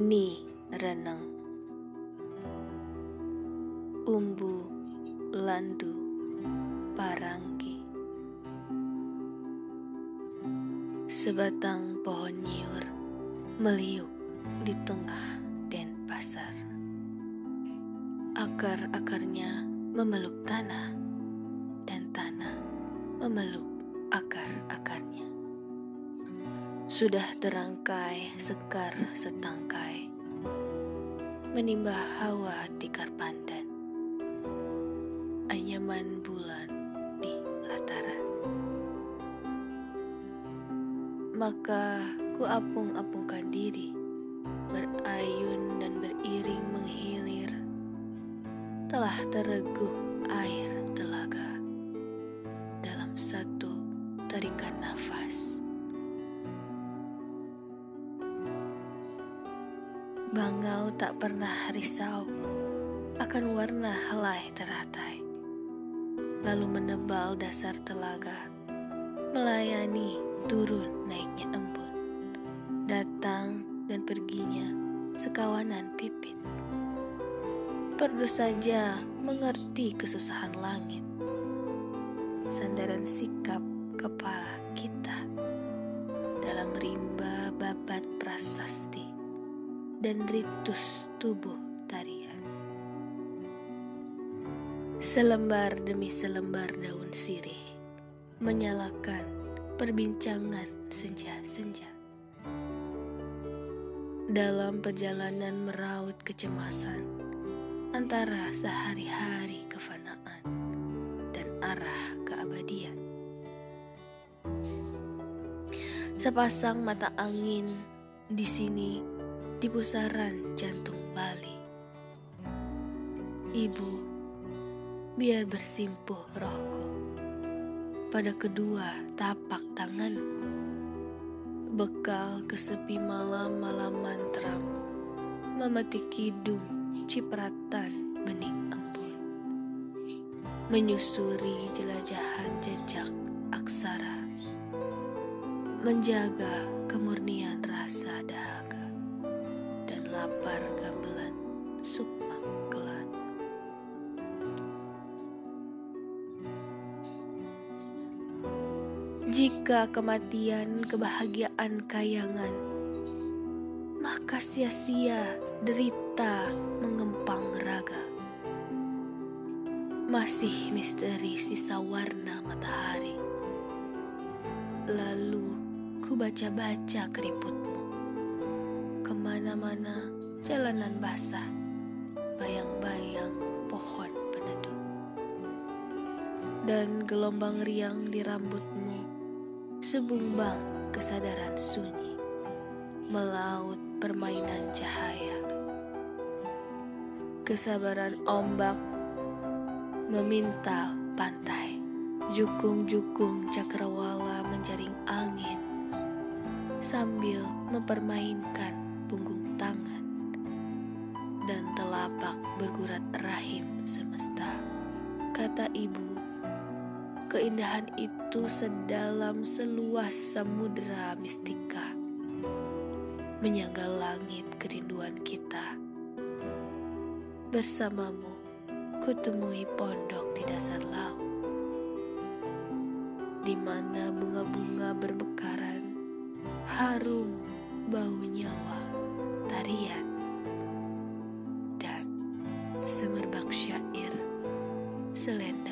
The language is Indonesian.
Ni Reneng. Umbu Landu Paranggi Sebatang pohon nyiur meliuk di tengah Denpasar. Akar-akarnya memeluk tanah dan tanah memeluk akar-akarnya. Sudah terangkai sekar setangkai Menimba hawa tikar pandan Anyaman bulan di lataran. Maka ku apung-apungkan diri Berayun dan beriring menghilir. Telah tereguh air telaga Dalam satu tarikan nafas Bangau tak pernah risau akan warna helai teratai, lalu menebal dasar telaga, melayani turun naiknya embun, datang dan perginya sekawanan pipit. Perlu saja mengerti kesusahan langit, sandaran sikap kepala kita dalam rimba dan ritus tubuh tarian. Selembar demi selembar daun sirih menyalakan perbincangan senja-senja. Dalam perjalanan meraut kecemasan antara sehari-hari kefanaan dan arah keabadian. Sepasang mata angin di sini di pusaran jantung Bali. Ibu, biar bersimpuh rohku pada kedua tapak tangan, bekal kesepi malam-malaman teram, memetik kidung cipratan bening embun, menyusuri jelajahan jejak aksara, menjaga kemurnian rasa dahaga lapar gamelan sukma kelan. Jika kematian kebahagiaan kayangan, maka sia-sia derita mengempang raga. Masih misteri sisa warna matahari. Lalu ku baca-baca keriputmu Ke mana-mana jalanan basah, bayang-bayang pohon peneduh. Dan gelombang riang di rambutmu, sebumbang kesadaran sunyi, melaut permainan cahaya. Kesabaran ombak memintal pantai, jukung-jukung cakrawala menjaring angin sambil mempermainkan punggung tangan dan telapak bergurat rahim semesta. Kata ibu, keindahan itu sedalam seluas samudera mistika, menyangga langit kerinduan kita. Bersamamu, kutemui pondok di dasar laut, di mana bunga-bunga bermekaran, harum bau nyawa tarian, dan semerbak syair selendang.